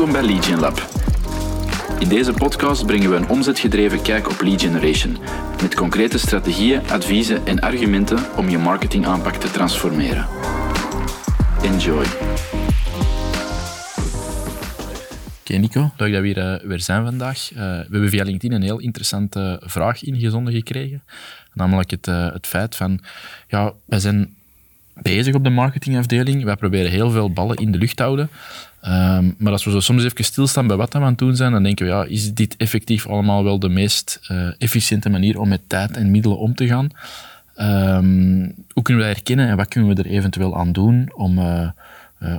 Welkom bij Lead Lab. In deze podcast brengen we een omzetgedreven kijk op lead generation, met concrete strategieën, adviezen en argumenten om je marketingaanpak te transformeren. Enjoy. Oké Nico, leuk dat we hier eh, weer zijn vandaag. Eh, we hebben via LinkedIn een heel interessante vraag ingezonden gekregen. Namelijk het, eh, het feit van, ja, wij zijn bezig op de marketingafdeling. Wij proberen heel veel ballen in de lucht te houden. Ehm, maar als we zo soms even stilstaan bij wat we aan het doen zijn, dan denken we, ja, is dit effectief allemaal wel de meest efficiënte manier om met tijd en middelen om te gaan? Ehm, hoe kunnen we dat herkennen en wat kunnen we er eventueel aan doen om,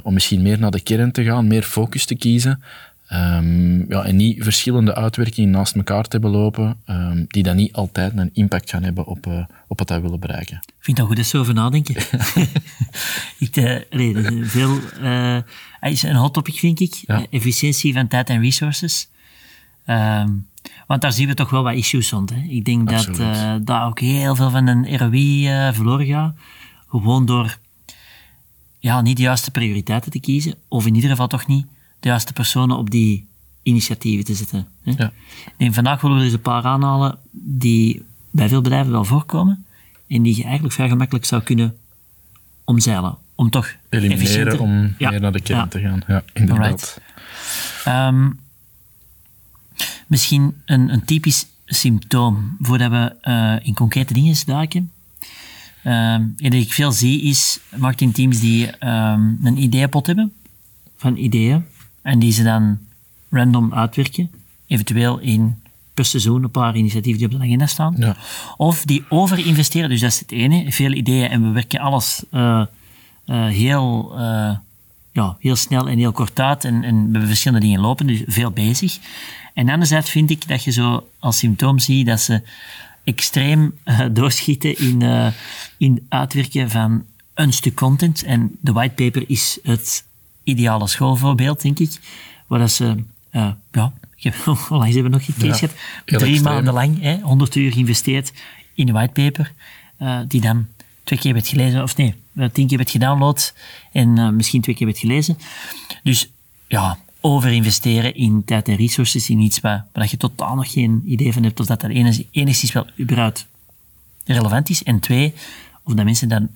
om misschien meer naar de kern te gaan, meer focus te kiezen? Um, ja, en niet verschillende uitwerkingen naast elkaar te hebben lopen, um, die dan niet altijd een impact gaan hebben op, uh, op wat wij willen bereiken. Ik vind dat goed dat zo over nadenken. ik, uh, veel, uh, is een hot topic, vind ik. Ja. efficiëntie van tijd en resources. Um, want daar zien we toch wel wat issues rond. Hè. Ik denk Absoluut. dat daar ook heel veel van een ROI verloren gaat. Gewoon door ja, niet de juiste prioriteiten te kiezen, of in ieder geval toch niet de juiste personen op die initiatieven te zetten. Hè? Ja. En vandaag willen we eens een paar aanhalen die bij veel bedrijven wel voorkomen en die je eigenlijk vrij gemakkelijk zou kunnen omzeilen. Om toch Elimineren om ja. meer naar de kern ja. te gaan. Ja, inderdaad. Um, misschien een, een, typisch symptoom voordat we uh, in concrete dingen duiken. Um, wat ik veel zie is marketingteams die um, een ideeënpot hebben van ideeën en die ze dan random uitwerken, eventueel in per seizoen een paar initiatieven die op de agenda staan. Ja. Of die overinvesteren, dus dat is het ene, veel ideeën en we werken alles uh, uh, heel, uh, ja, heel snel en heel kort uit en, en we hebben verschillende dingen lopen, dus veel bezig. En anderzijds vind ik dat je zo als symptoom ziet dat ze extreem doorschieten in, in uitwerken van een stuk content. En de whitepaper is het ideale schoolvoorbeeld, denk ik. Waar dat ze, uh, ja, hoe lang hebben we nog gecased? Ja, Drie maanden lang, hè, 100 uur geïnvesteerd in een whitepaper, uh, die dan twee keer werd gelezen, of nee, eh, tien keer werd gedownload en uh, misschien twee keer werd gelezen. Dus ja, overinvesteren in tijd en resources in iets waar, waar je totaal nog geen idee van hebt of dat dat enigszins wel überhaupt relevant is. En twee, of dat mensen dan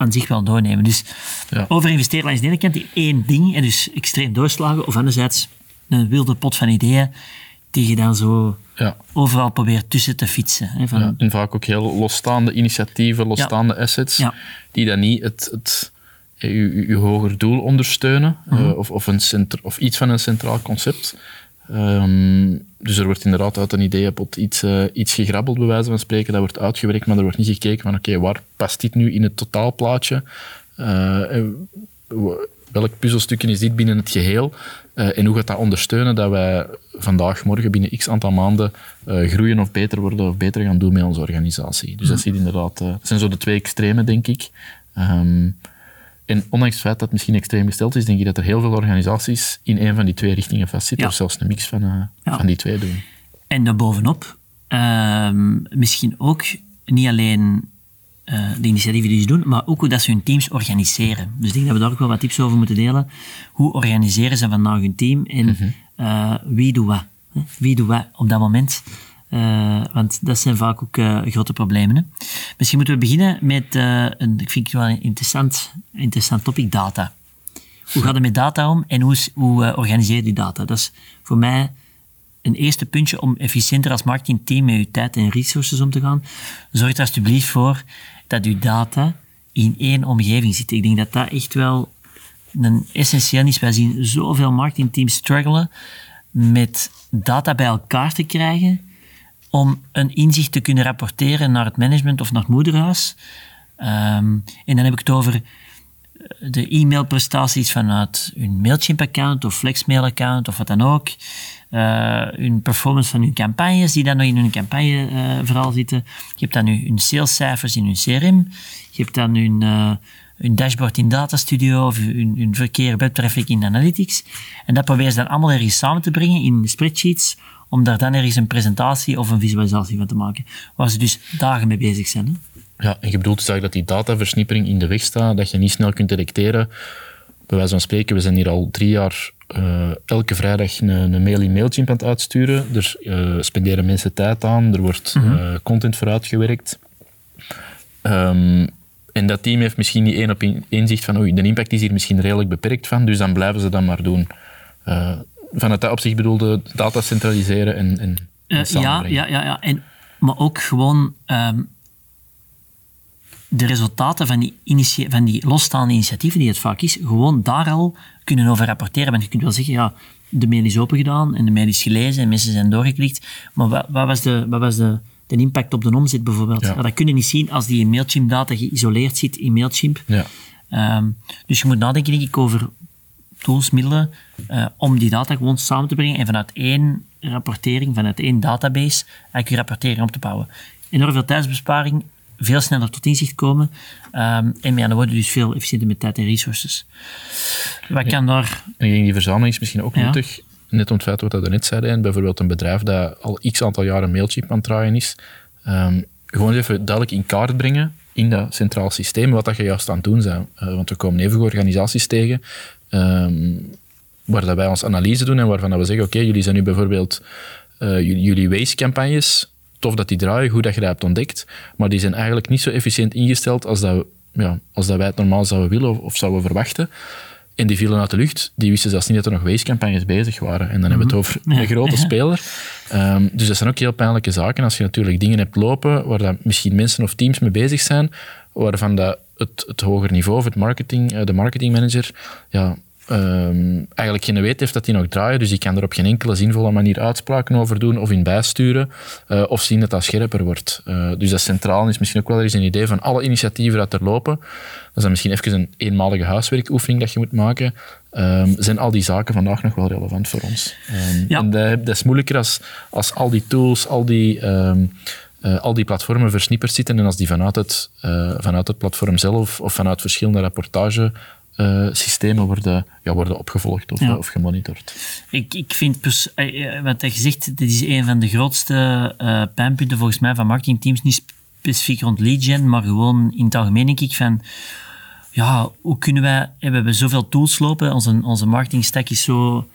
aan zich wel doornemen. Dus ja. overinvesteren langs de ene kant, die één ding, en dus extreem doorslagen, of anderzijds een wilde pot van ideeën die je dan zo ja. overal probeert tussen te fietsen. Hè, van... ja, en vaak ook heel losstaande initiatieven, losstaande assets, die dan niet het, het je, je, hoger doel ondersteunen, mhm. uh, of, of, een centra, of iets van een centraal concept. Um, dus er wordt inderdaad uit een ideeënpot iets, uh, iets gegrabbeld, bij wijze van spreken. Dat wordt uitgewerkt, maar er wordt niet gekeken van oké, waar past dit nu in het totaalplaatje? Uh, welk puzzelstukje is dit binnen het geheel? Uh, en hoe gaat dat ondersteunen dat wij vandaag, morgen, binnen x aantal maanden groeien of beter worden of beter gaan doen met onze organisatie? Dus dat, mhm. ziet inderdaad, dat zijn zo de twee extremen, denk ik. Um, en ondanks het feit dat het misschien extreem gesteld is, denk ik dat er heel veel organisaties in een van die twee richtingen vastzitten, of zelfs een mix van, uh, van die twee doen. En daarbovenop, uh, misschien ook niet alleen uh, de initiatieven die ze doen, maar ook hoe dat ze hun teams organiseren. Dus ik denk dat we daar ook wel wat tips over moeten delen. Hoe organiseren ze vandaag hun team en mm wie doet wat? Wie doet wat op dat moment? Uh, want dat zijn vaak ook uh, grote problemen. Hè. Misschien moeten we beginnen met, uh, een, ik vind het wel een interessant, interessant topic, data. Hoe gaat het met data om en hoe, hoe organiseer je die data? Dat is voor mij een eerste puntje om efficiënter als marketingteam met je tijd en resources om te gaan. Zorg er alsjeblieft voor dat je data in één omgeving zit. Ik denk dat dat echt wel een essentieel is. Wij zien zoveel marketingteams struggelen met data bij elkaar te krijgen om een inzicht te kunnen rapporteren naar het management of naar het moederhuis. Um, en dan heb ik het over eh, de e-mailprestaties vanuit hun MailChimp-account of FlexMail-account of wat dan ook. Uh, hun performance van hun campagnes, die dan nog in hun campagneverhaal uh, zitten. Je hebt dan hun salescijfers in hun CRM. Je hebt dan hun, dashboard in Data Studio of hun, hun verkeer webtraffic in Analytics. En dat proberen ze dan allemaal ergens samen te brengen in spreadsheets om daar dan ergens een presentatie of een visualisatie van te maken. Waar ze dus dagen mee bezig zijn. Hè? Ja, en je bedoelt dus eigenlijk dat die dataversnippering in de weg staat, dat je niet snel kunt detecteren. Bij wijze van spreken, we zijn hier al drie jaar elke vrijdag een, een, mail in Mailchimp aan het uitsturen. Er spenderen mensen tijd aan, er wordt mhm. content voor uitgewerkt. Um, en dat team heeft misschien niet één op één zicht van oei, de impact is hier misschien redelijk beperkt van, dus dan blijven ze dat maar doen. Vanuit dat opzicht bedoelde data centraliseren en, en, uh, ja, ja, ja, ja. En, maar ook gewoon um, de resultaten van die, van die losstaande initiatieven, die het vaak is, gewoon daar al kunnen over rapporteren. Want je kunt wel zeggen, ja, de mail is open gedaan en de mail is gelezen en mensen zijn doorgeklikt. Maar wat, wat was, de, wat was de, de impact op de omzet bijvoorbeeld? Ja. dat kun je niet zien als die MailChimp-data geïsoleerd zit in MailChimp. Ja. Um, dus je moet nadenken, denk ik, over tools, middelen, uh, om die data gewoon samen te brengen en vanuit één rapportering, vanuit één database, eigenlijk je rapportering op te bouwen. Enorm veel tijdsbesparing, veel sneller tot inzicht komen. Um, en ja, dan worden dus veel efficiënter met tijd en resources. Wat kan daar... En die verzameling is misschien ook nuttig, net om het feit wat we net zeiden, bijvoorbeeld een bedrijf dat al x aantal jaren Mailchimp aan het draaien is, um, gewoon even duidelijk in kaart brengen in dat centraal systeem wat dat je juist aan het doen bent. Uh, want we komen even organisaties tegen um, waar dat wij ons analyse doen en waarvan dat we zeggen, oké, jullie zijn nu bijvoorbeeld uh, jullie waste-campagnes, tof dat die draaien, goed dat je dat hebt ontdekt, maar die zijn eigenlijk niet zo efficiënt ingesteld als dat, ja, als dat wij het normaal zouden willen of, of zouden verwachten. En die vielen uit de lucht. Die wisten zelfs niet dat er nog waste-campagnes bezig waren. En dan hebben we het mhm. over een grote speler. Um, dus dat zijn ook heel pijnlijke zaken. Als je natuurlijk dingen hebt lopen waar dat misschien mensen of teams mee bezig zijn, waarvan dat het, het hoger niveau, of het marketing, uh, de marketingmanager, ja, um, eigenlijk geen weet heeft dat die nog draaien. Dus die kan er op geen enkele zinvolle manier uitspraken over doen of in bijsturen. Uh, of zien dat dat scherper wordt. Uh, dus dat centraal is misschien ook wel eens een idee van alle initiatieven dat er lopen. Dat is dan misschien even een eenmalige huiswerkoefening dat je moet maken. Um, zijn al die zaken vandaag nog wel relevant voor ons? Um, ja. En dat, dat, is moeilijker als, als al die tools, al die... Uh, al die platformen versnipperd zitten en als die vanuit het, uh, vanuit het platform zelf of vanuit verschillende rapportage uh, systemen worden, ja, worden opgevolgd of, of gemonitord. Ik, ik vind, pers- wat je zegt, dit is een van de grootste uh, pijnpunten volgens mij van marketingteams, niet specifiek rond lead gen, maar gewoon in het algemeen denk ik van, ja, hoe kunnen wij, we hebben zoveel tools lopen, onze, onze marketingstack is zo,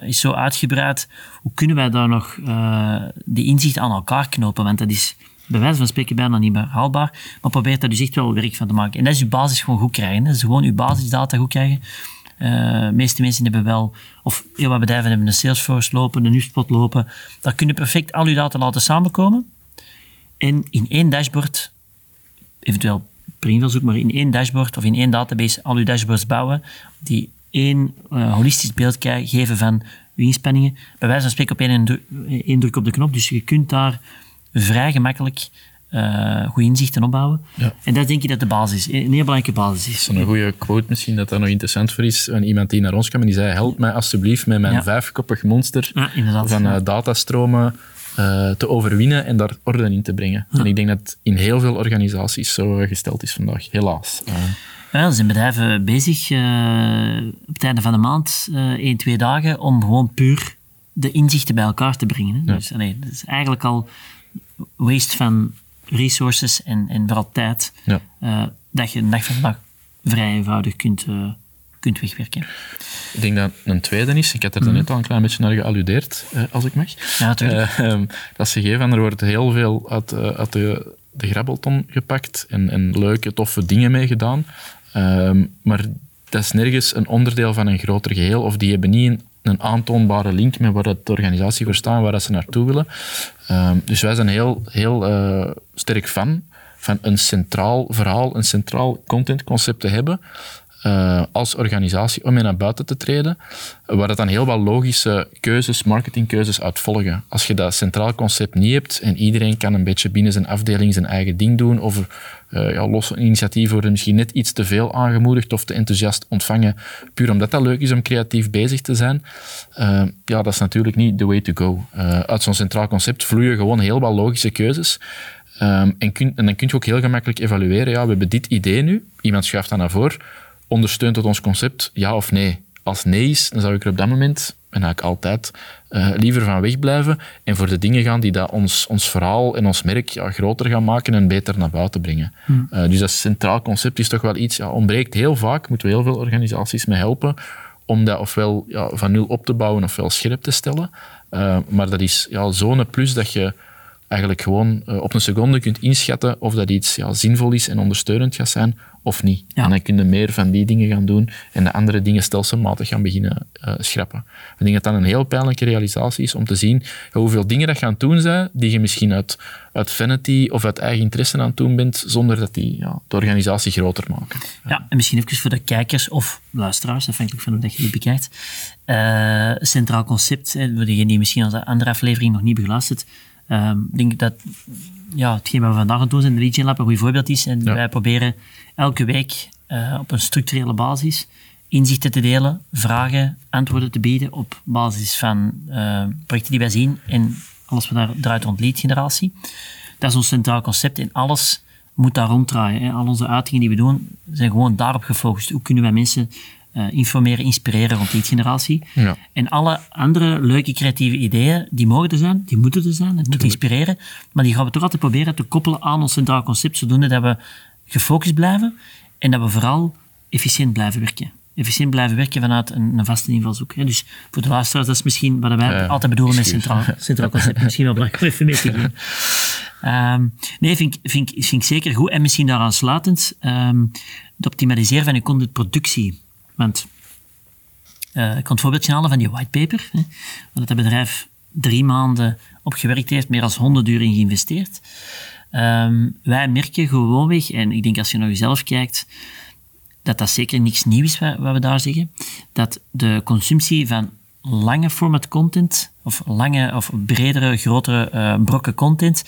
is zo uitgebreid, hoe kunnen wij daar nog die inzicht aan elkaar knopen, want dat is bij wijze van spreken bijna niet meer haalbaar, maar probeer daar dus echt wel werk van te maken. En dat is je basis gewoon goed krijgen. Dat is gewoon je basisdata goed krijgen. Uh, de meeste mensen hebben wel, of heel wat bedrijven hebben een Salesforce lopen, een HubSpot lopen. Daar kun je perfect al je data laten samenkomen. En in één dashboard, eventueel invalshoek, maar in één dashboard of in één database al je dashboards bouwen, die één uh, holistisch beeld geven van je inspanningen. Bij wijze van spreken op één, één druk op de knop. Dus je kunt daar vrij gemakkelijk uh, goede inzichten opbouwen. Ja. En dat denk ik dat de basis is, een heel belangrijke basis is. Een goede quote misschien dat dat nog interessant voor is. Van iemand die naar ons kwam en die zei, help mij alsjeblieft met mijn vijfkoppig monster van uh, datastromen uh, te overwinnen en daar orde in te brengen. En ik denk dat in heel veel organisaties zo gesteld is vandaag, helaas. Ja, er zijn bedrijven bezig op het einde van de maand, één, twee dagen, om gewoon puur de inzichten bij elkaar te brengen. Hè. Dus nee, dat is eigenlijk al waste van resources en, en vooral tijd, ja. uh, dat je een dag van dag vrij eenvoudig kunt, uh, kunt wegwerken. Ik denk dat een tweede is, ik had er mm. net al een klein beetje naar gealludeerd, uh, als ik mag. Ja, natuurlijk. Um, dat is gegeven, er wordt heel veel uit, uit de, de grabbelton gepakt en, en leuke, toffe dingen mee gedaan. Um, maar dat is nergens een onderdeel van een groter geheel, of die hebben niet een een aantoonbare link met waar de organisatie voor staat, waar ze naartoe willen. Ehm, dus wij zijn heel, heel uh, sterk fan van een centraal verhaal, een centraal contentconcept te hebben. Uh, als organisatie om mee naar buiten te treden, waar dat dan heel wat logische keuzes, marketingkeuzes uit volgen. Als je dat centraal concept niet hebt en iedereen kan een beetje binnen zijn afdeling zijn eigen ding doen, of uh, ja, losse initiatieven worden misschien net iets te veel aangemoedigd of te enthousiast ontvangen, puur omdat dat leuk is om creatief bezig te zijn, uh, ja, dat is natuurlijk niet the way to go. uit zo'n centraal concept vloeien gewoon heel wat logische keuzes. Um, en, en dan kun je ook heel gemakkelijk evalueren, ja, we hebben dit idee nu, iemand schuift dat naar voren, ondersteunt het ons concept, ja of nee? Als nee is, dan zou ik er op dat moment, en eigenlijk altijd, uh, liever van wegblijven en voor de dingen gaan die dat ons, ons verhaal en ons merk ja, groter gaan maken en beter naar buiten brengen. Hmm. Uh, dus dat centraal concept is toch wel iets, ja, ontbreekt heel vaak, moeten we heel veel organisaties mee helpen, om dat ofwel ja, van nul op te bouwen ofwel scherp te stellen. Uh, maar dat is ja, zo'n plus dat je eigenlijk gewoon uh, op een seconde kunt inschatten of dat iets ja, zinvol is en ondersteunend gaat zijn of niet. Ja. En dan kun je meer van die dingen gaan doen en de andere dingen stelselmatig gaan beginnen uh, schrappen. Ik denk dat dat een heel pijnlijke realisatie is om te zien hoeveel dingen dat gaan doen zijn die je misschien uit, uit vanity of uit eigen interesse aan het doen bent, zonder dat die ja, de organisatie groter maken. Ja, en misschien even voor de kijkers of luisteraars, afhankelijk van hoe dat je die bekijkt. Uh, centraal concept, voor degenen die misschien onze andere aflevering nog niet begeluisterd Um, ik denk dat ja, hetgeen wat we vandaag aan doen zijn, de Legion Lab, een goed voorbeeld is. En wij proberen elke week uh, op een structurele basis inzichten te delen, vragen, antwoorden te bieden op basis van uh, projecten die wij zien en alles wat daar draait rond lead generatie. Dat is ons centraal concept en alles moet daar ronddraaien. Hè. Al onze uitingen die we doen zijn gewoon daarop gefocust. Hoe kunnen wij mensen uh, informeren, inspireren rond die generatie. Ja. En alle andere leuke creatieve ideeën, die mogen er zijn, die moeten er zijn, het moet inspireren, maar die gaan we toch altijd proberen te koppelen aan ons centraal concept, zodoende dat we gefocust blijven en dat we vooral efficiënt blijven werken. Efficiënt blijven werken vanuit een, een vaste invalshoek. Hè. Dus voor de luisteraars, dat is misschien wat wij altijd bedoelen met centraal, centraal concept. misschien wel belangrijk om even mee te geven. Um, nee, vind, vind, vind ik zeker goed. En misschien daaraan slatend, um, het optimaliseren van je contentproductie. Uh, ik kan het voorbeeldje halen van die whitepaper, hè, waar het bedrijf drie maanden op gewerkt heeft, meer dan 100 uur in geïnvesteerd. Um, wij merken gewoonweg, en ik denk als je naar jezelf kijkt, dat dat zeker niks nieuws is wat we daar zeggen, dat de consumptie van lange format content, of lange of bredere, grotere uh, brokken content,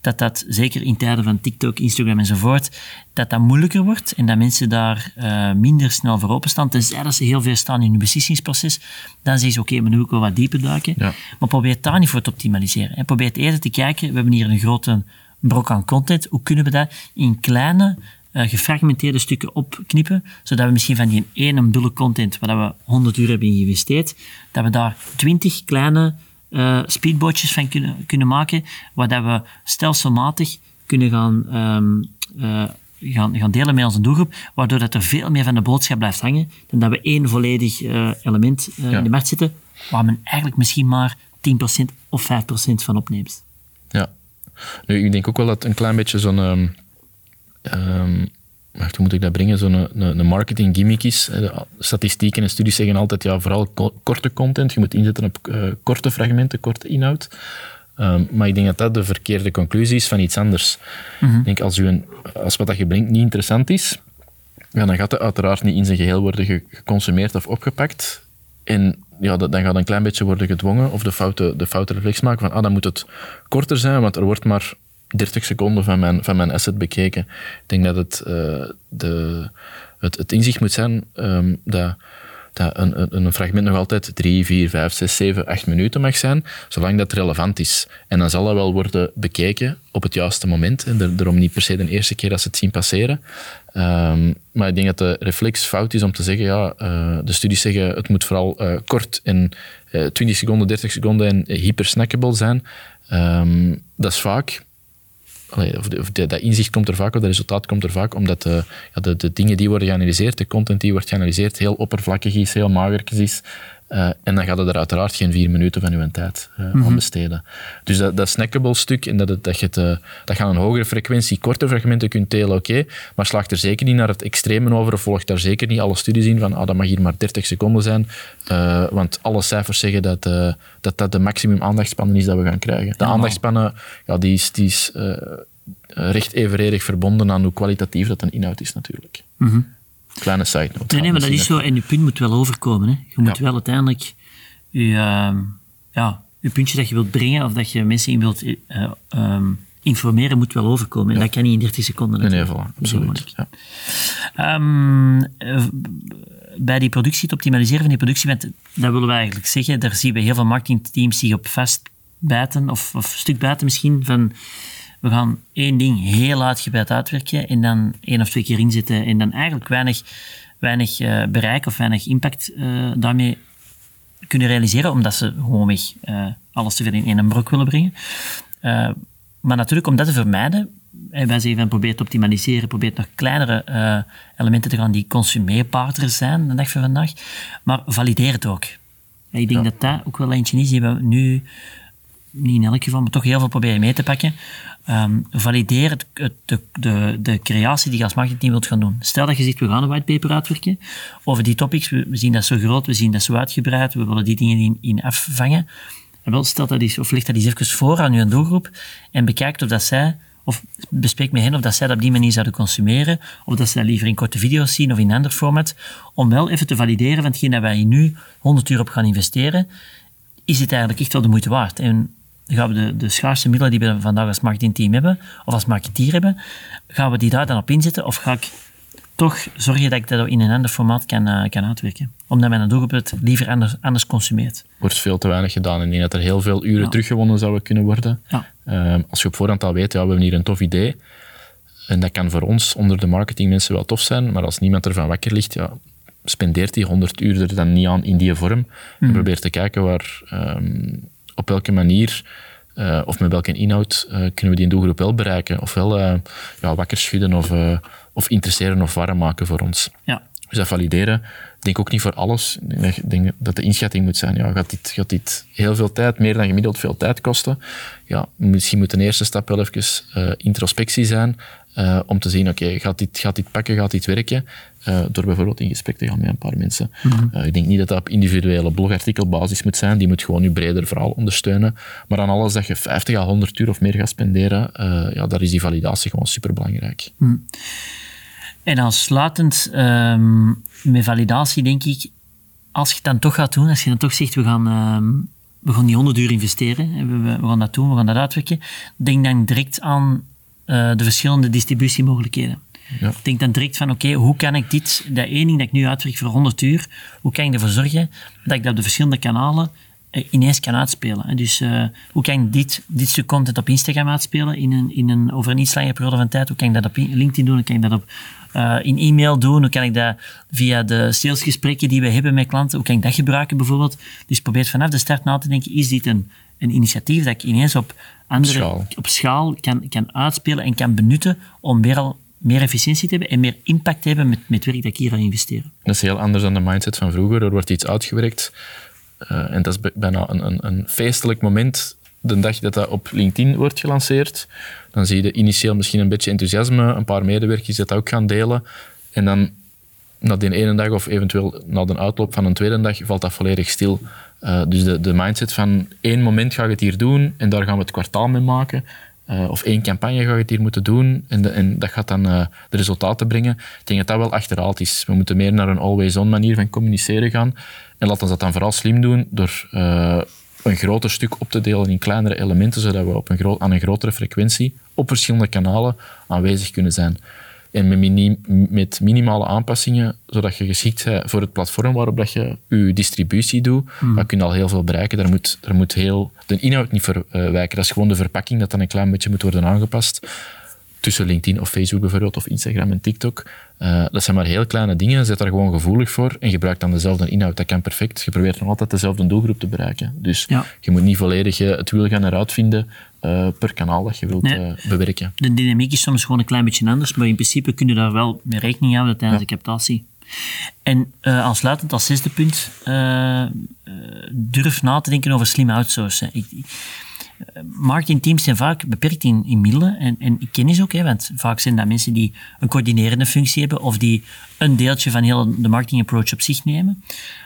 dat dat zeker in tijden van TikTok, Instagram enzovoort, dat dat moeilijker wordt en dat mensen daar uh, minder snel voor openstaan, tenzij dat ze heel veel staan in hun beslissingsproces, dan zeggen ze, oké, okay, maar nu wil ik wel wat dieper duiken. Ja. Maar probeer daar niet voor te optimaliseren. Probeer het eerder te kijken, we hebben hier een grote brok aan content, hoe kunnen we dat in kleine uh, gefragmenteerde stukken opknippen, zodat we misschien van die ene bulk content, waar we 100 uur hebben geïnvesteerd, dat we daar 20 kleine uh, speedbootjes van kunnen, kunnen maken, waar dat we stelselmatig kunnen gaan, um, uh, gaan, gaan delen met onze doelgroep, waardoor dat er veel meer van de boodschap blijft hangen, dan dat we één volledig element in de markt zetten, waar men eigenlijk misschien maar 10% of 5% van opneemt. Ja. Nu, ik denk ook wel dat een klein beetje zo'n... Um Um, hoe moet ik dat brengen? Zo'n een, een marketing gimmick is. Statistieken en studies zeggen altijd, ja, vooral korte content. Je moet inzetten op uh, korte fragmenten, korte inhoud. Um, maar ik denk dat dat de verkeerde conclusie is van iets anders. Mm -hmm. Ik denk, als, u een, als wat dat je brengt niet interessant is, ja, dan gaat het uiteraard niet in zijn geheel worden geconsumeerd of opgepakt. En ja, dan gaat een klein beetje worden gedwongen of de foute, de foute reflex maken van ah, dan moet het korter zijn, want er wordt maar 30 seconden van mijn, van mijn asset bekeken. Ik denk dat het, uh, de, het, het, inzicht moet zijn um, dat, dat een, fragment nog altijd 3, 4, 5, 6, 7, 8 minuten mag zijn, zolang dat relevant is. En dan zal dat wel worden bekeken op het juiste moment. En daarom niet per se de eerste keer dat ze het zien passeren. Um, maar ik denk dat de reflex fout is om te zeggen, ja, uh, de studies zeggen het moet vooral uh, kort en uh, 20 seconden, 30 seconden en hyper snackable zijn. Um, dat is vaak of, dat inzicht komt er vaak, of dat resultaat komt er vaak, omdat de, ja, de, de, dingen die worden geanalyseerd, de content die wordt geanalyseerd, heel oppervlakkig is, heel mager is. Uh, en dan gaat het er uiteraard geen vier minuten van uw tijd uh, aan besteden. Dus dat, dat snackable stuk, en dat, het, dat, je het, uh, dat je aan een hogere frequentie korte fragmenten kunt delen, oké, okay, maar slaagt er zeker niet naar het extreme over, of volgt daar zeker niet alle studies in van ah, dat mag hier maar 30 seconden zijn, want alle cijfers zeggen dat, dat dat de maximum aandachtspannen is dat we gaan krijgen. De aandachtspannen, ja, die is, die is recht evenredig verbonden aan hoe kwalitatief dat een inhoud is natuurlijk. Mm Kleine side note. Nee, nee, maar dat is zo. En je punt moet wel overkomen. Hè. Je moet wel uiteindelijk je, uh, ja, je puntje dat je wilt brengen of dat je mensen in wilt uh, um, informeren, moet wel overkomen. En dat kan niet in 30 seconden. Nee, nee, voilà, absoluut. Ja. Um, bij die productie, het optimaliseren van die productie, dat willen we eigenlijk zeggen, daar zien we heel veel marketingteams zich op vastbijten, of, of stuk bijten misschien, van we gaan één ding heel uitgebreid uitwerken en dan één of twee keer inzetten en dan eigenlijk weinig, weinig uh, bereik of weinig impact uh, daarmee kunnen realiseren, omdat ze gewoonweg uh, alles te veel in één brok willen brengen. maar natuurlijk, om dat te vermijden, wij zeggen van probeer te optimaliseren, probeer nog kleinere uh, elementen te gaan die consumeerbaarder zijn de dag van vandaag, maar valideer het ook. Ik denk dat dat ook wel eentje is die we nu, niet in elk geval, maar toch heel veel proberen mee te pakken. Um, valideer de, de, de, creatie die je als marketingteam wilt gaan doen. Stel dat je zegt, we gaan een whitepaper uitwerken over die topics, we, zien dat zo groot, we zien dat zo uitgebreid, we willen die dingen in, in afvangen. En wel, stel dat eens, of ligt dat eens even voor aan je doelgroep en bekijkt of dat zij, of bespreek met hen of dat zij dat op die manier zouden consumeren, of dat ze dat liever in korte video's zien of in ander format, om wel even te valideren van hetgeen dat wij nu 100 uur op gaan investeren, is het eigenlijk echt wel de moeite waard. En gaan we de, de schaarse middelen die we vandaag als marketingteam hebben, of als marketeer hebben, gaan we die daar dan op inzetten? Of ga ik toch zorgen dat ik dat in een ander formaat kan, uh, kan uitwerken? Omdat mijn doelgroep het liever anders, anders consumeert. Wordt veel te weinig gedaan. Ik denk dat er heel veel uren teruggewonnen zouden kunnen worden. Ja. Ehm, als je op voorhand al weet, ja, we hebben hier een tof idee. En dat kan voor ons onder de marketingmensen wel tof zijn, maar als niemand ervan wakker ligt, ja, spendeert die 100 uur er dan niet aan in die vorm. Mm. En probeer te kijken waar, ehm, op welke manier uh, of met welke inhoud uh, kunnen we die doelgroep wel bereiken? Ofwel uh, ja, wakker schudden of, of interesseren of warm maken voor ons. Ja. Dus dat valideren, denk ook niet voor alles. Ik denk dat de inschatting moet zijn, ja, gaat, dit, gaat dit heel veel tijd, meer dan gemiddeld veel tijd kosten? Ja, misschien moet de eerste stap wel even introspectie zijn. Uh, om te zien, oké, gaat, dit, gaat dit pakken, gaat dit werken? Uh, door bijvoorbeeld in gesprek te gaan met een paar mensen. Mm uh, ik denk niet dat dat op individuele blogartikelbasis moet zijn. Die moet gewoon je breder verhaal ondersteunen. Maar aan alles dat je 50 à 100 uur of meer gaat spenderen, ja, daar is die validatie gewoon superbelangrijk. Mm. En aansluitend um, met validatie, denk ik, als je het dan toch gaat doen, als je dan toch zegt, we gaan... Um, we gaan die 100 uur investeren, we gaan dat doen, we gaan dat uitwerken. Denk dan direct aan uh, de verschillende distributiemogelijkheden. Ja. Ik denk dan direct van, oké, hoe kan ik dit, dat één ding dat ik nu uitwerk voor 100 uur, hoe kan ik ervoor zorgen dat ik dat op de verschillende kanalen uh, ineens kan uitspelen? En dus uh, hoe kan ik dit, dit stuk content op Instagram uitspelen in een, in een, over een iets langere periode van tijd? Hoe kan ik dat op LinkedIn doen? Hoe kan ik dat op, in e-mail doen? Hoe kan ik dat via de salesgesprekken die we hebben met klanten, hoe kan ik dat gebruiken bijvoorbeeld? Dus probeer vanaf de start na te denken, is dit een, een initiatief dat ik ineens op andere schaal. op schaal kan, kan uitspelen en kan benutten om weer al meer efficiëntie te hebben en meer impact te hebben met, met het werk dat ik hier ga investeren. Dat is heel anders dan de mindset van vroeger. Er wordt iets uitgewerkt uh, en dat is bijna een, een, een, feestelijk moment de dag dat dat op LinkedIn wordt gelanceerd. Dan zie je initieel misschien een beetje enthousiasme, een paar medewerkers dat ook gaan delen. En dan na die ene dag of eventueel na de uitloop van een tweede dag valt dat volledig stil. Uh, dus de, de mindset van één moment ga ik het hier doen en daar gaan we het kwartaal mee maken. Uh, of één campagne ga je het hier moeten doen en, en dat gaat dan uh, de resultaten brengen. Ik denk dat dat wel achterhaald is. We moeten meer naar een always-on manier van communiceren gaan. En laten we dat dan vooral slim doen door een groter stuk op te delen in kleinere elementen, zodat we op een aan een grotere frequentie op verschillende kanalen aanwezig kunnen zijn. En met, met, minimale aanpassingen, zodat je geschikt bent voor het platform waarop dat je je distributie doet, mm. dan kun je al heel veel bereiken. Daar moet, daar moet heel, de inhoud niet verwijken. Dat is gewoon de verpakking dat dan een klein beetje moet worden aangepast tussen LinkedIn of Facebook bijvoorbeeld, of Instagram en TikTok. Uh, dat zijn maar heel kleine dingen. Zet daar gewoon gevoelig voor en gebruik dan dezelfde inhoud. Dat kan perfect. Je probeert nog altijd dezelfde doelgroep te bereiken. Dus je moet niet volledig uh, het wiel gaan eruit vinden uh, per kanaal dat je wilt bewerken. De dynamiek is soms gewoon een klein beetje anders, maar in principe kun je daar wel mee rekening houden tijdens de captatie. En aansluitend als zesde punt, durf na te denken over slim outsourcen. Ik, marketingteams zijn vaak beperkt in, in middelen en, en kennis ook, hè, want vaak zijn dat mensen die een coördinerende functie hebben of die een deeltje van heel de marketing approach op zich nemen.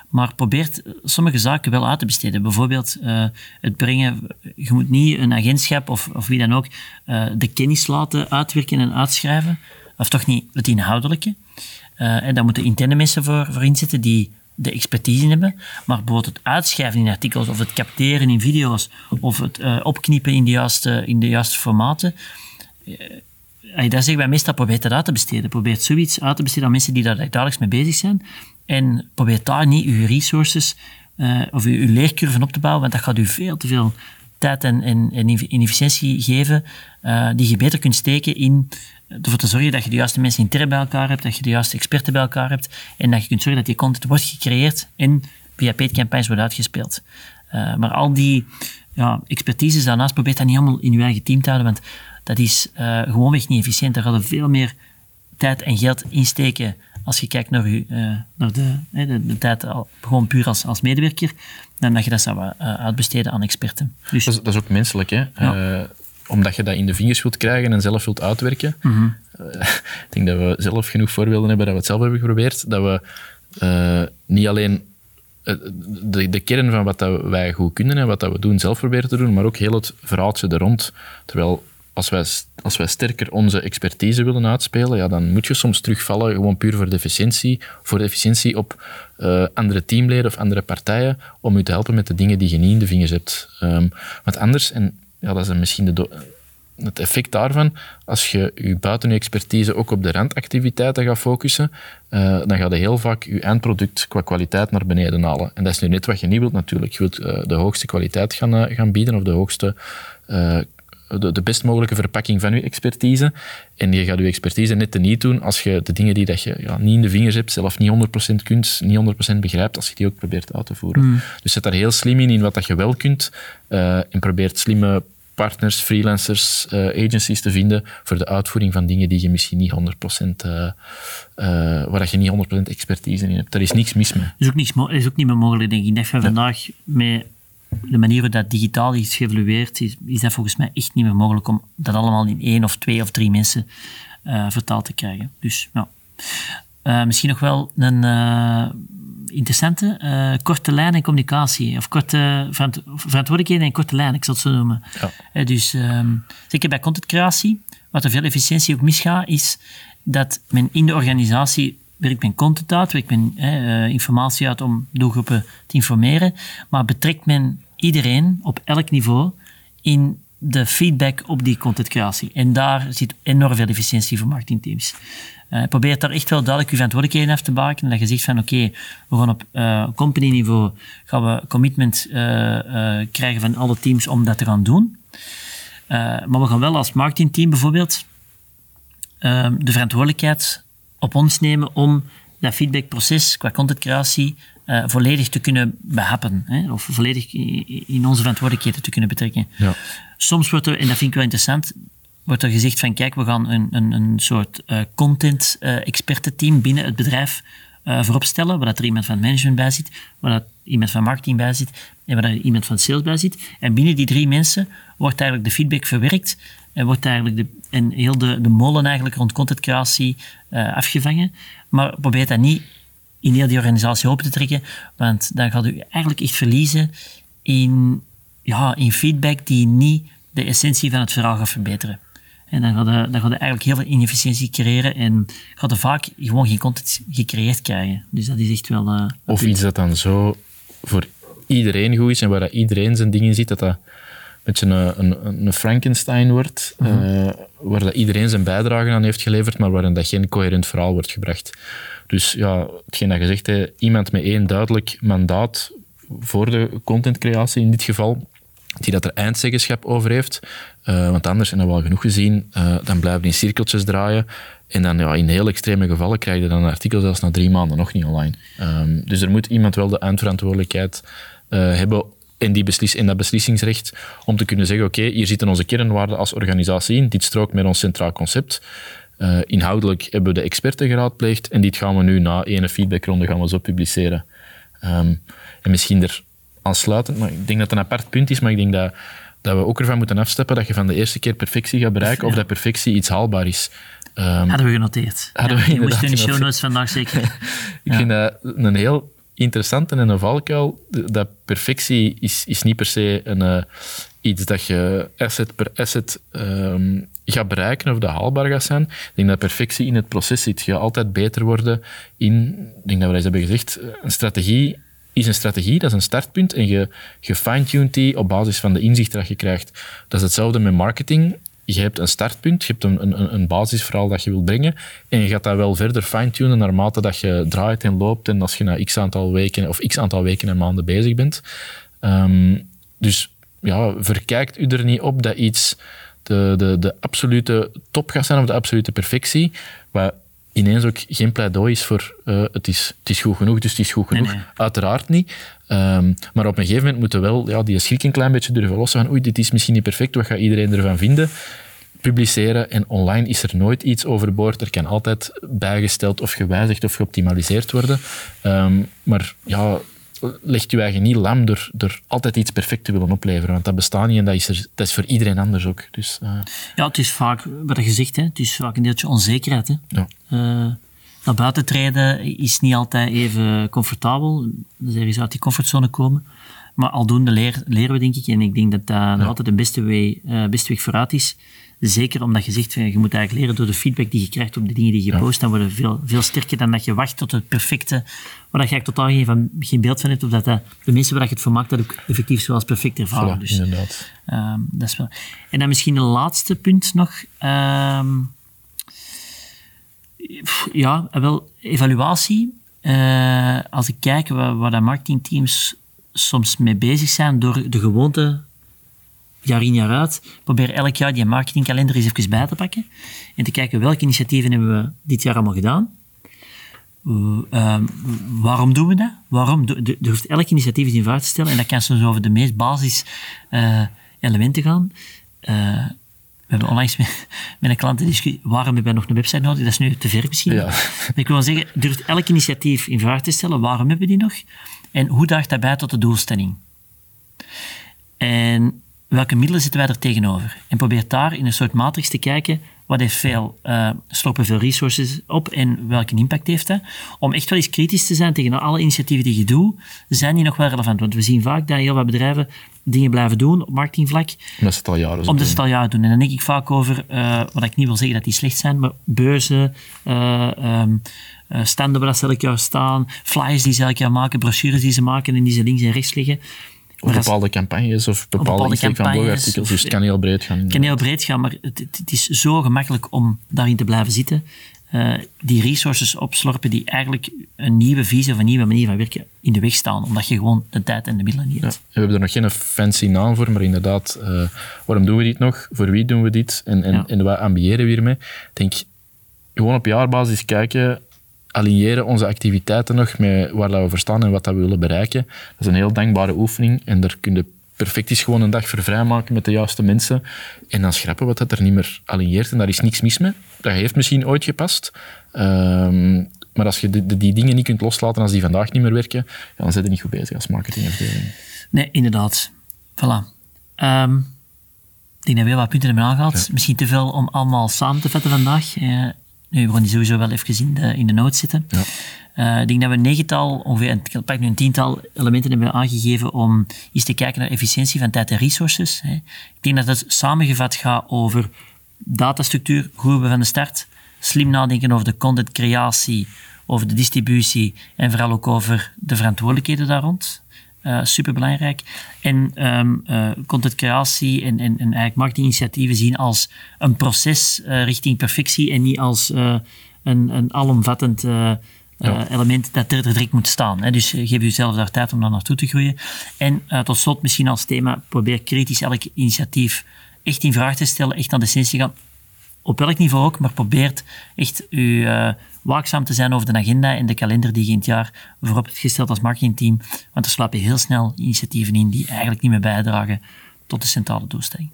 Maar probeert sommige zaken wel uit te besteden. Bijvoorbeeld uh, het brengen, je moet niet een agentschap of, of wie dan ook de kennis laten uitwerken en uitschrijven, of toch niet het inhoudelijke. En daar moeten interne mensen voor, voor inzetten die de expertise hebben, maar bijvoorbeeld het uitschrijven in artikels of het capteren in video's of het uh, opknippen in de juiste, in de juiste formaten. Uh, daar zeggen wij meestal, probeer dat uit te besteden. Probeer zoiets uit te besteden aan mensen die daar dagelijks mee bezig zijn. En probeer daar niet uw resources uh, of uw, uw op te bouwen, want dat gaat u veel te veel tijd en, en, en inefficiëntie geven, uh, die je beter kunt steken in ervoor te zorgen dat je de juiste mensen intern bij elkaar hebt, dat je de juiste experten bij elkaar hebt en dat je kunt zorgen dat die content wordt gecreëerd en via paid campagnes wordt uitgespeeld. Uh, maar al die ja, expertises daarnaast probeer dat niet allemaal in je eigen team te houden, want dat is uh, gewoonweg niet efficiënt. Daar gaat veel meer tijd en geld insteken als je kijkt naar, u, uh, naar de, de, de, tijd al, gewoon puur als, als medewerker, dan dat je dat zou uh, uitbesteden aan experten. Dus, dat, is, dat is ook menselijk, hè? Ja. omdat je dat in de vingers wilt krijgen en zelf wilt uitwerken. Mm -hmm. ik denk dat we zelf genoeg voorbeelden hebben dat we het zelf hebben geprobeerd. Dat we niet alleen de, de kern van wat dat wij goed kunnen en wat dat we doen zelf proberen te doen, maar ook heel het verhaaltje er rond. Terwijl als wij, als wij sterker onze expertise willen uitspelen, ja, dan moet je soms terugvallen gewoon puur voor de efficiëntie, voor de efficiëntie op uh, andere teamleden of andere partijen om u te helpen met de dingen die je niet in de vingers hebt. Um, want anders, en ja, dat is misschien de het effect daarvan, als je je buiten je expertise ook op de randactiviteiten gaat focussen, uh, dan ga je heel vaak je eindproduct qua kwaliteit naar beneden halen. En dat is nu net wat je niet wilt natuurlijk. Je wilt uh, de hoogste kwaliteit gaan, gaan bieden of de hoogste de, de, best mogelijke verpakking van je expertise. En je gaat je expertise net te niet doen als je de dingen die dat je ja, niet in de vingers hebt, zelf niet 100% kunt, niet 100% begrijpt, als je die ook probeert uit te voeren. Mm. Dus zet daar heel slim in, in wat dat je wel kunt. Uh, en probeert slimme partners, freelancers, uh, agencies te vinden voor de uitvoering van dingen die je misschien niet 100%, uh, uh, waar je niet 100% expertise in hebt. Daar is niks mis mee. Dat is ook, niks, is ook niet meer mogelijk, denk ik. Dat je vandaag met de manier waarop dat digitaal is geëvolueerd, is, is dat volgens mij echt niet meer mogelijk om dat allemaal in één of twee of drie mensen uh, vertaald te krijgen. Dus ja. Uh, misschien nog wel een uh, interessante korte lijn en communicatie. Of korte verant verantwoordelijkheden en korte lijn, ik zal het zo noemen. Ja. dus um, zeker bij contentcreatie, wat er veel efficiëntie ook misgaat, is dat men in de organisatie werkt men content uit, werkt men eh, informatie uit om doelgroepen te informeren, maar betrekt men iedereen op elk niveau in de feedback op die contentcreatie. En daar zit enorm veel efficiëntie voor marketingteams. Uh, probeer daar echt wel duidelijk je verantwoordelijkheden af te bakenen. Dat je zegt van oké, we gaan op uh, company niveau gaan we commitment uh, krijgen van alle teams om dat te gaan doen. maar we gaan wel als marketingteam bijvoorbeeld de verantwoordelijkheid op ons nemen om dat feedbackproces qua contentcreatie uh, volledig te kunnen behappen. Hè, of volledig in onze verantwoordelijkheden te kunnen betrekken. Ja. Soms wordt er, en dat vind ik wel interessant, wordt er gezegd van kijk, we gaan een, een, een soort uh, content uh, expertenteam binnen het bedrijf uh, voorop stellen, waar dat er iemand van management bij zit, waar dat iemand van marketing bij zit en waar dat iemand van sales bij zit. En binnen die drie mensen wordt eigenlijk de feedback verwerkt en wordt eigenlijk de, en heel de, de molen eigenlijk rond contentcreatie uh, afgevangen. Maar probeer dat niet in heel die organisatie open te trekken, want dan gaat u eigenlijk echt verliezen in, ja, in feedback die niet de essentie van het verhaal gaat verbeteren. En dan gaat, je, dan gaat je eigenlijk heel veel inefficiëntie creëren en gaat er vaak gewoon geen content gecreëerd krijgen. Dus dat is echt wel... Uh, of iets dat dan zo voor iedereen goed is en waar dat iedereen zijn dingen ziet, dat dat beetje een, een, een Frankenstein wordt, mm -hmm. waar dat iedereen zijn bijdrage aan heeft geleverd, maar waarin dat geen coherent verhaal wordt gebracht. Dus ja, hetgeen dat je zegt, iemand met één duidelijk mandaat voor de contentcreatie in dit geval, die dat er eindzeggenschap over heeft. Uh, want anders, en dat wel genoeg gezien, uh, dan blijven die cirkeltjes draaien. En dan ja, in heel extreme gevallen krijg je dan een artikel zelfs na drie maanden nog niet online. Um, dus er moet iemand wel de eindverantwoordelijkheid uh, hebben in, die beslis in dat beslissingsrecht om te kunnen zeggen, oké, okay, hier zitten onze kernwaarden als organisatie in, dit strookt met ons centraal concept. Uh, inhoudelijk hebben we de experten geraadpleegd en dit gaan we nu na ene feedbackronde gaan we zo publiceren. Um, en misschien er aansluitend, maar ik denk dat het een apart punt is, maar ik denk dat, dat we ook ervan moeten afstappen dat je van de eerste keer perfectie gaat bereiken of dat perfectie iets haalbaar is. Um, hadden we genoteerd. Hadden ja, we in de show notes vandaag zeker. ik vind dat een heel interessant en een valkuil. Dat perfectie is, is niet per se een, uh, iets dat je asset per asset um, gaat bereiken of dat haalbaar gaat zijn. Ik denk dat perfectie in het proces zit. Je gaat altijd beter worden in, ik denk dat we eens hebben gezegd, een strategie is een strategie, dat is een startpunt en je, je fine-tunt die op basis van de inzichten dat je krijgt. Dat is hetzelfde met marketing je hebt een startpunt, je hebt een, een, een basisverhaal dat je wilt brengen en je gaat dat wel verder fine-tunen naarmate dat je draait en loopt en als je na x aantal weken of x aantal weken en maanden bezig bent. Um, dus ja, verkijkt u er niet op dat iets de, de, de absolute top gaat zijn of de absolute perfectie, wat ineens ook geen pleidooi is voor uh, het, is, het is goed genoeg, dus het is goed genoeg. Uiteraard niet. Um, maar op een gegeven moment moeten we wel ja, die schrik een klein beetje durven lossen van oei, dit is misschien niet perfect, wat gaat iedereen ervan vinden? publiceren en online is er nooit iets overboord. Er kan altijd bijgesteld of gewijzigd of geoptimaliseerd worden. Um, maar ja, legt je eigen niet lam door, door altijd iets perfect te willen opleveren. Want dat bestaat niet en dat is, er, dat is voor iedereen anders ook. Dus, uh... Ja, het is vaak, wat je zegt, hè, het is vaak een deeltje onzekerheid. Hè. Ja. Uh, naar buiten treden is niet altijd even comfortabel. Dus er is uit die comfortzone komen. Maar aldoende leer, leren we, denk ik. En ik denk dat dat ja. altijd de beste, way, uh, beste weg vooruit is. Zeker omdat je zegt, je moet eigenlijk leren door de feedback die je krijgt op de dingen die je post. Dan worden veel, veel sterker dan dat je wacht tot het perfecte, waar je eigenlijk totaal geen, van, geen beeld van hebt. Of dat, dat de mensen waar je het voor maakt, dat ook effectief zoals perfect ervaren. Voilà, dus, inderdaad. Um, dat is wel. En dan misschien een laatste punt nog. Um, ja, wel, evaluatie. Uh, als ik kijk waar, waar marketingteams soms mee bezig zijn door de gewoonte jaar in jaar uit, probeer elk jaar die marketingkalender eens even bij te pakken en te kijken welke initiatieven hebben we dit jaar allemaal gedaan. Uh, waarom doen we dat? Waarom? Er hoeft elk initiatief eens in vraag te stellen en dat kan soms over de meest basis uh, elementen gaan. Uh, we hebben onlangs met, met een klant discussie, waarom hebben we nog een website nodig? Dat is nu te ver misschien. Ja. Maar ik wil zeggen, durft elk initiatief in vraag te stellen, waarom hebben we die nog? En hoe draagt dat bij tot de doelstelling? En welke middelen zitten wij er tegenover? En probeer daar in een soort matrix te kijken, wat heeft veel, uh, slopen veel resources op en welke impact heeft dat? Om echt wel eens kritisch te zijn tegen alle initiatieven die je doet, zijn die nog wel relevant? Want we zien vaak dat heel wat bedrijven dingen blijven doen op marketingvlak. Omdat ze het al jaren Omdat ze het al jaren doen. En dan denk ik vaak over, uh, wat ik niet wil zeggen dat die slecht zijn, maar beurzen, uh, um, standen waar ze elk jaar staan, flyers die ze elk jaar maken, brochures die ze maken en die ze links en rechts liggen. Of bepaalde campagnes of bepaalde, bepaalde van blogartikels. Dus het kan heel breed gaan. Het kan heel breed gaan, maar het, het, is zo gemakkelijk om daarin te blijven zitten. Uh, die resources opslorpen die eigenlijk een nieuwe visie of een nieuwe manier van werken in de weg staan, omdat je gewoon de tijd en de middelen niet hebt. we hebben er nog geen fancy naam voor, maar inderdaad, uh, waarom doen we dit nog? Voor wie doen we dit? En, en, ja. en wat ambiëren we hiermee? Ik denk, gewoon op jaarbasis kijken, aligneren onze activiteiten nog met waar we voor staan en wat we willen bereiken. Dat is een heel dankbare oefening en daar kun je perfect is gewoon een dag voor vrijmaken met de juiste mensen en dan schrappen wat dat er niet meer aligneert en daar is niks mis mee. Dat heeft misschien ooit gepast, um, maar als je die, die dingen niet kunt loslaten als die vandaag niet meer werken, dan zit je niet goed bezig als marketingafdeling. Nee, inderdaad. Voilà. Um, ik denk dat we wat punten hebben aangehaald. Ja. Misschien te veel om allemaal samen te vatten vandaag. Uh, nu, we gaan die sowieso wel even in de, in de notes zitten. Ja. Uh, ik denk dat we een negental, ongeveer ik pak nu een tiental elementen hebben aangegeven om eens te kijken naar efficiëntie van tijd en resources. Hè. Ik denk dat het samengevat gaat over datastructuur, hoe we van de start, slim nadenken over de contentcreatie, over de distributie en vooral ook over de verantwoordelijkheden daar rond. Uh, superbelangrijk. En um, uh, contentcreatie en, en, en eigenlijk marketinginitiatieven zien als een proces uh, richting perfectie en niet als een, een alomvattend ja. element dat er direct moet staan. Hè. Dus geef jezelf daar tijd om daar naartoe te groeien. En tot slot misschien als thema, probeer kritisch elk initiatief echt in vraag te stellen, echt aan de essentie gaan. Op welk niveau ook, maar probeert echt je waakzaam te zijn over de agenda en de kalender die je in het jaar voorop hebt gesteld als marketingteam. Want er slapen heel snel initiatieven in die eigenlijk niet meer bijdragen tot de centrale doelstelling.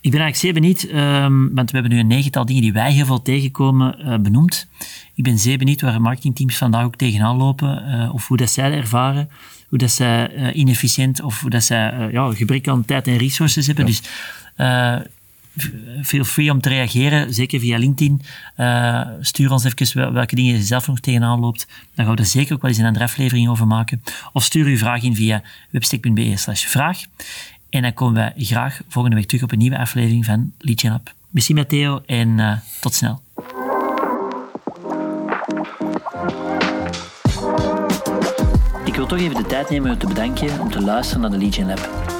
Ik ben eigenlijk zeer benieuwd, um, want we hebben nu een negental dingen die wij heel veel tegenkomen uh, benoemd. Ik ben zeer benieuwd waar marketingteams vandaag ook tegenaan lopen, uh, of hoe dat zij dat ervaren, hoe dat zij uh, inefficiënt of hoe dat zij ja, gebrek aan tijd en resources hebben. Ja. Dus feel free om te reageren, zeker via LinkedIn. Uh, stuur ons even welke dingen je zelf nog tegenaan loopt. Dan gaan we er zeker ook wel eens een andere aflevering over maken. Of stuur uw vraag in via webstick.be slash vraag. En dan komen we graag volgende week terug op een nieuwe aflevering van Lead Up. Merci Matteo en uh, tot snel. Ik wil toch even de tijd nemen om te bedanken om te luisteren naar de Lead Lab.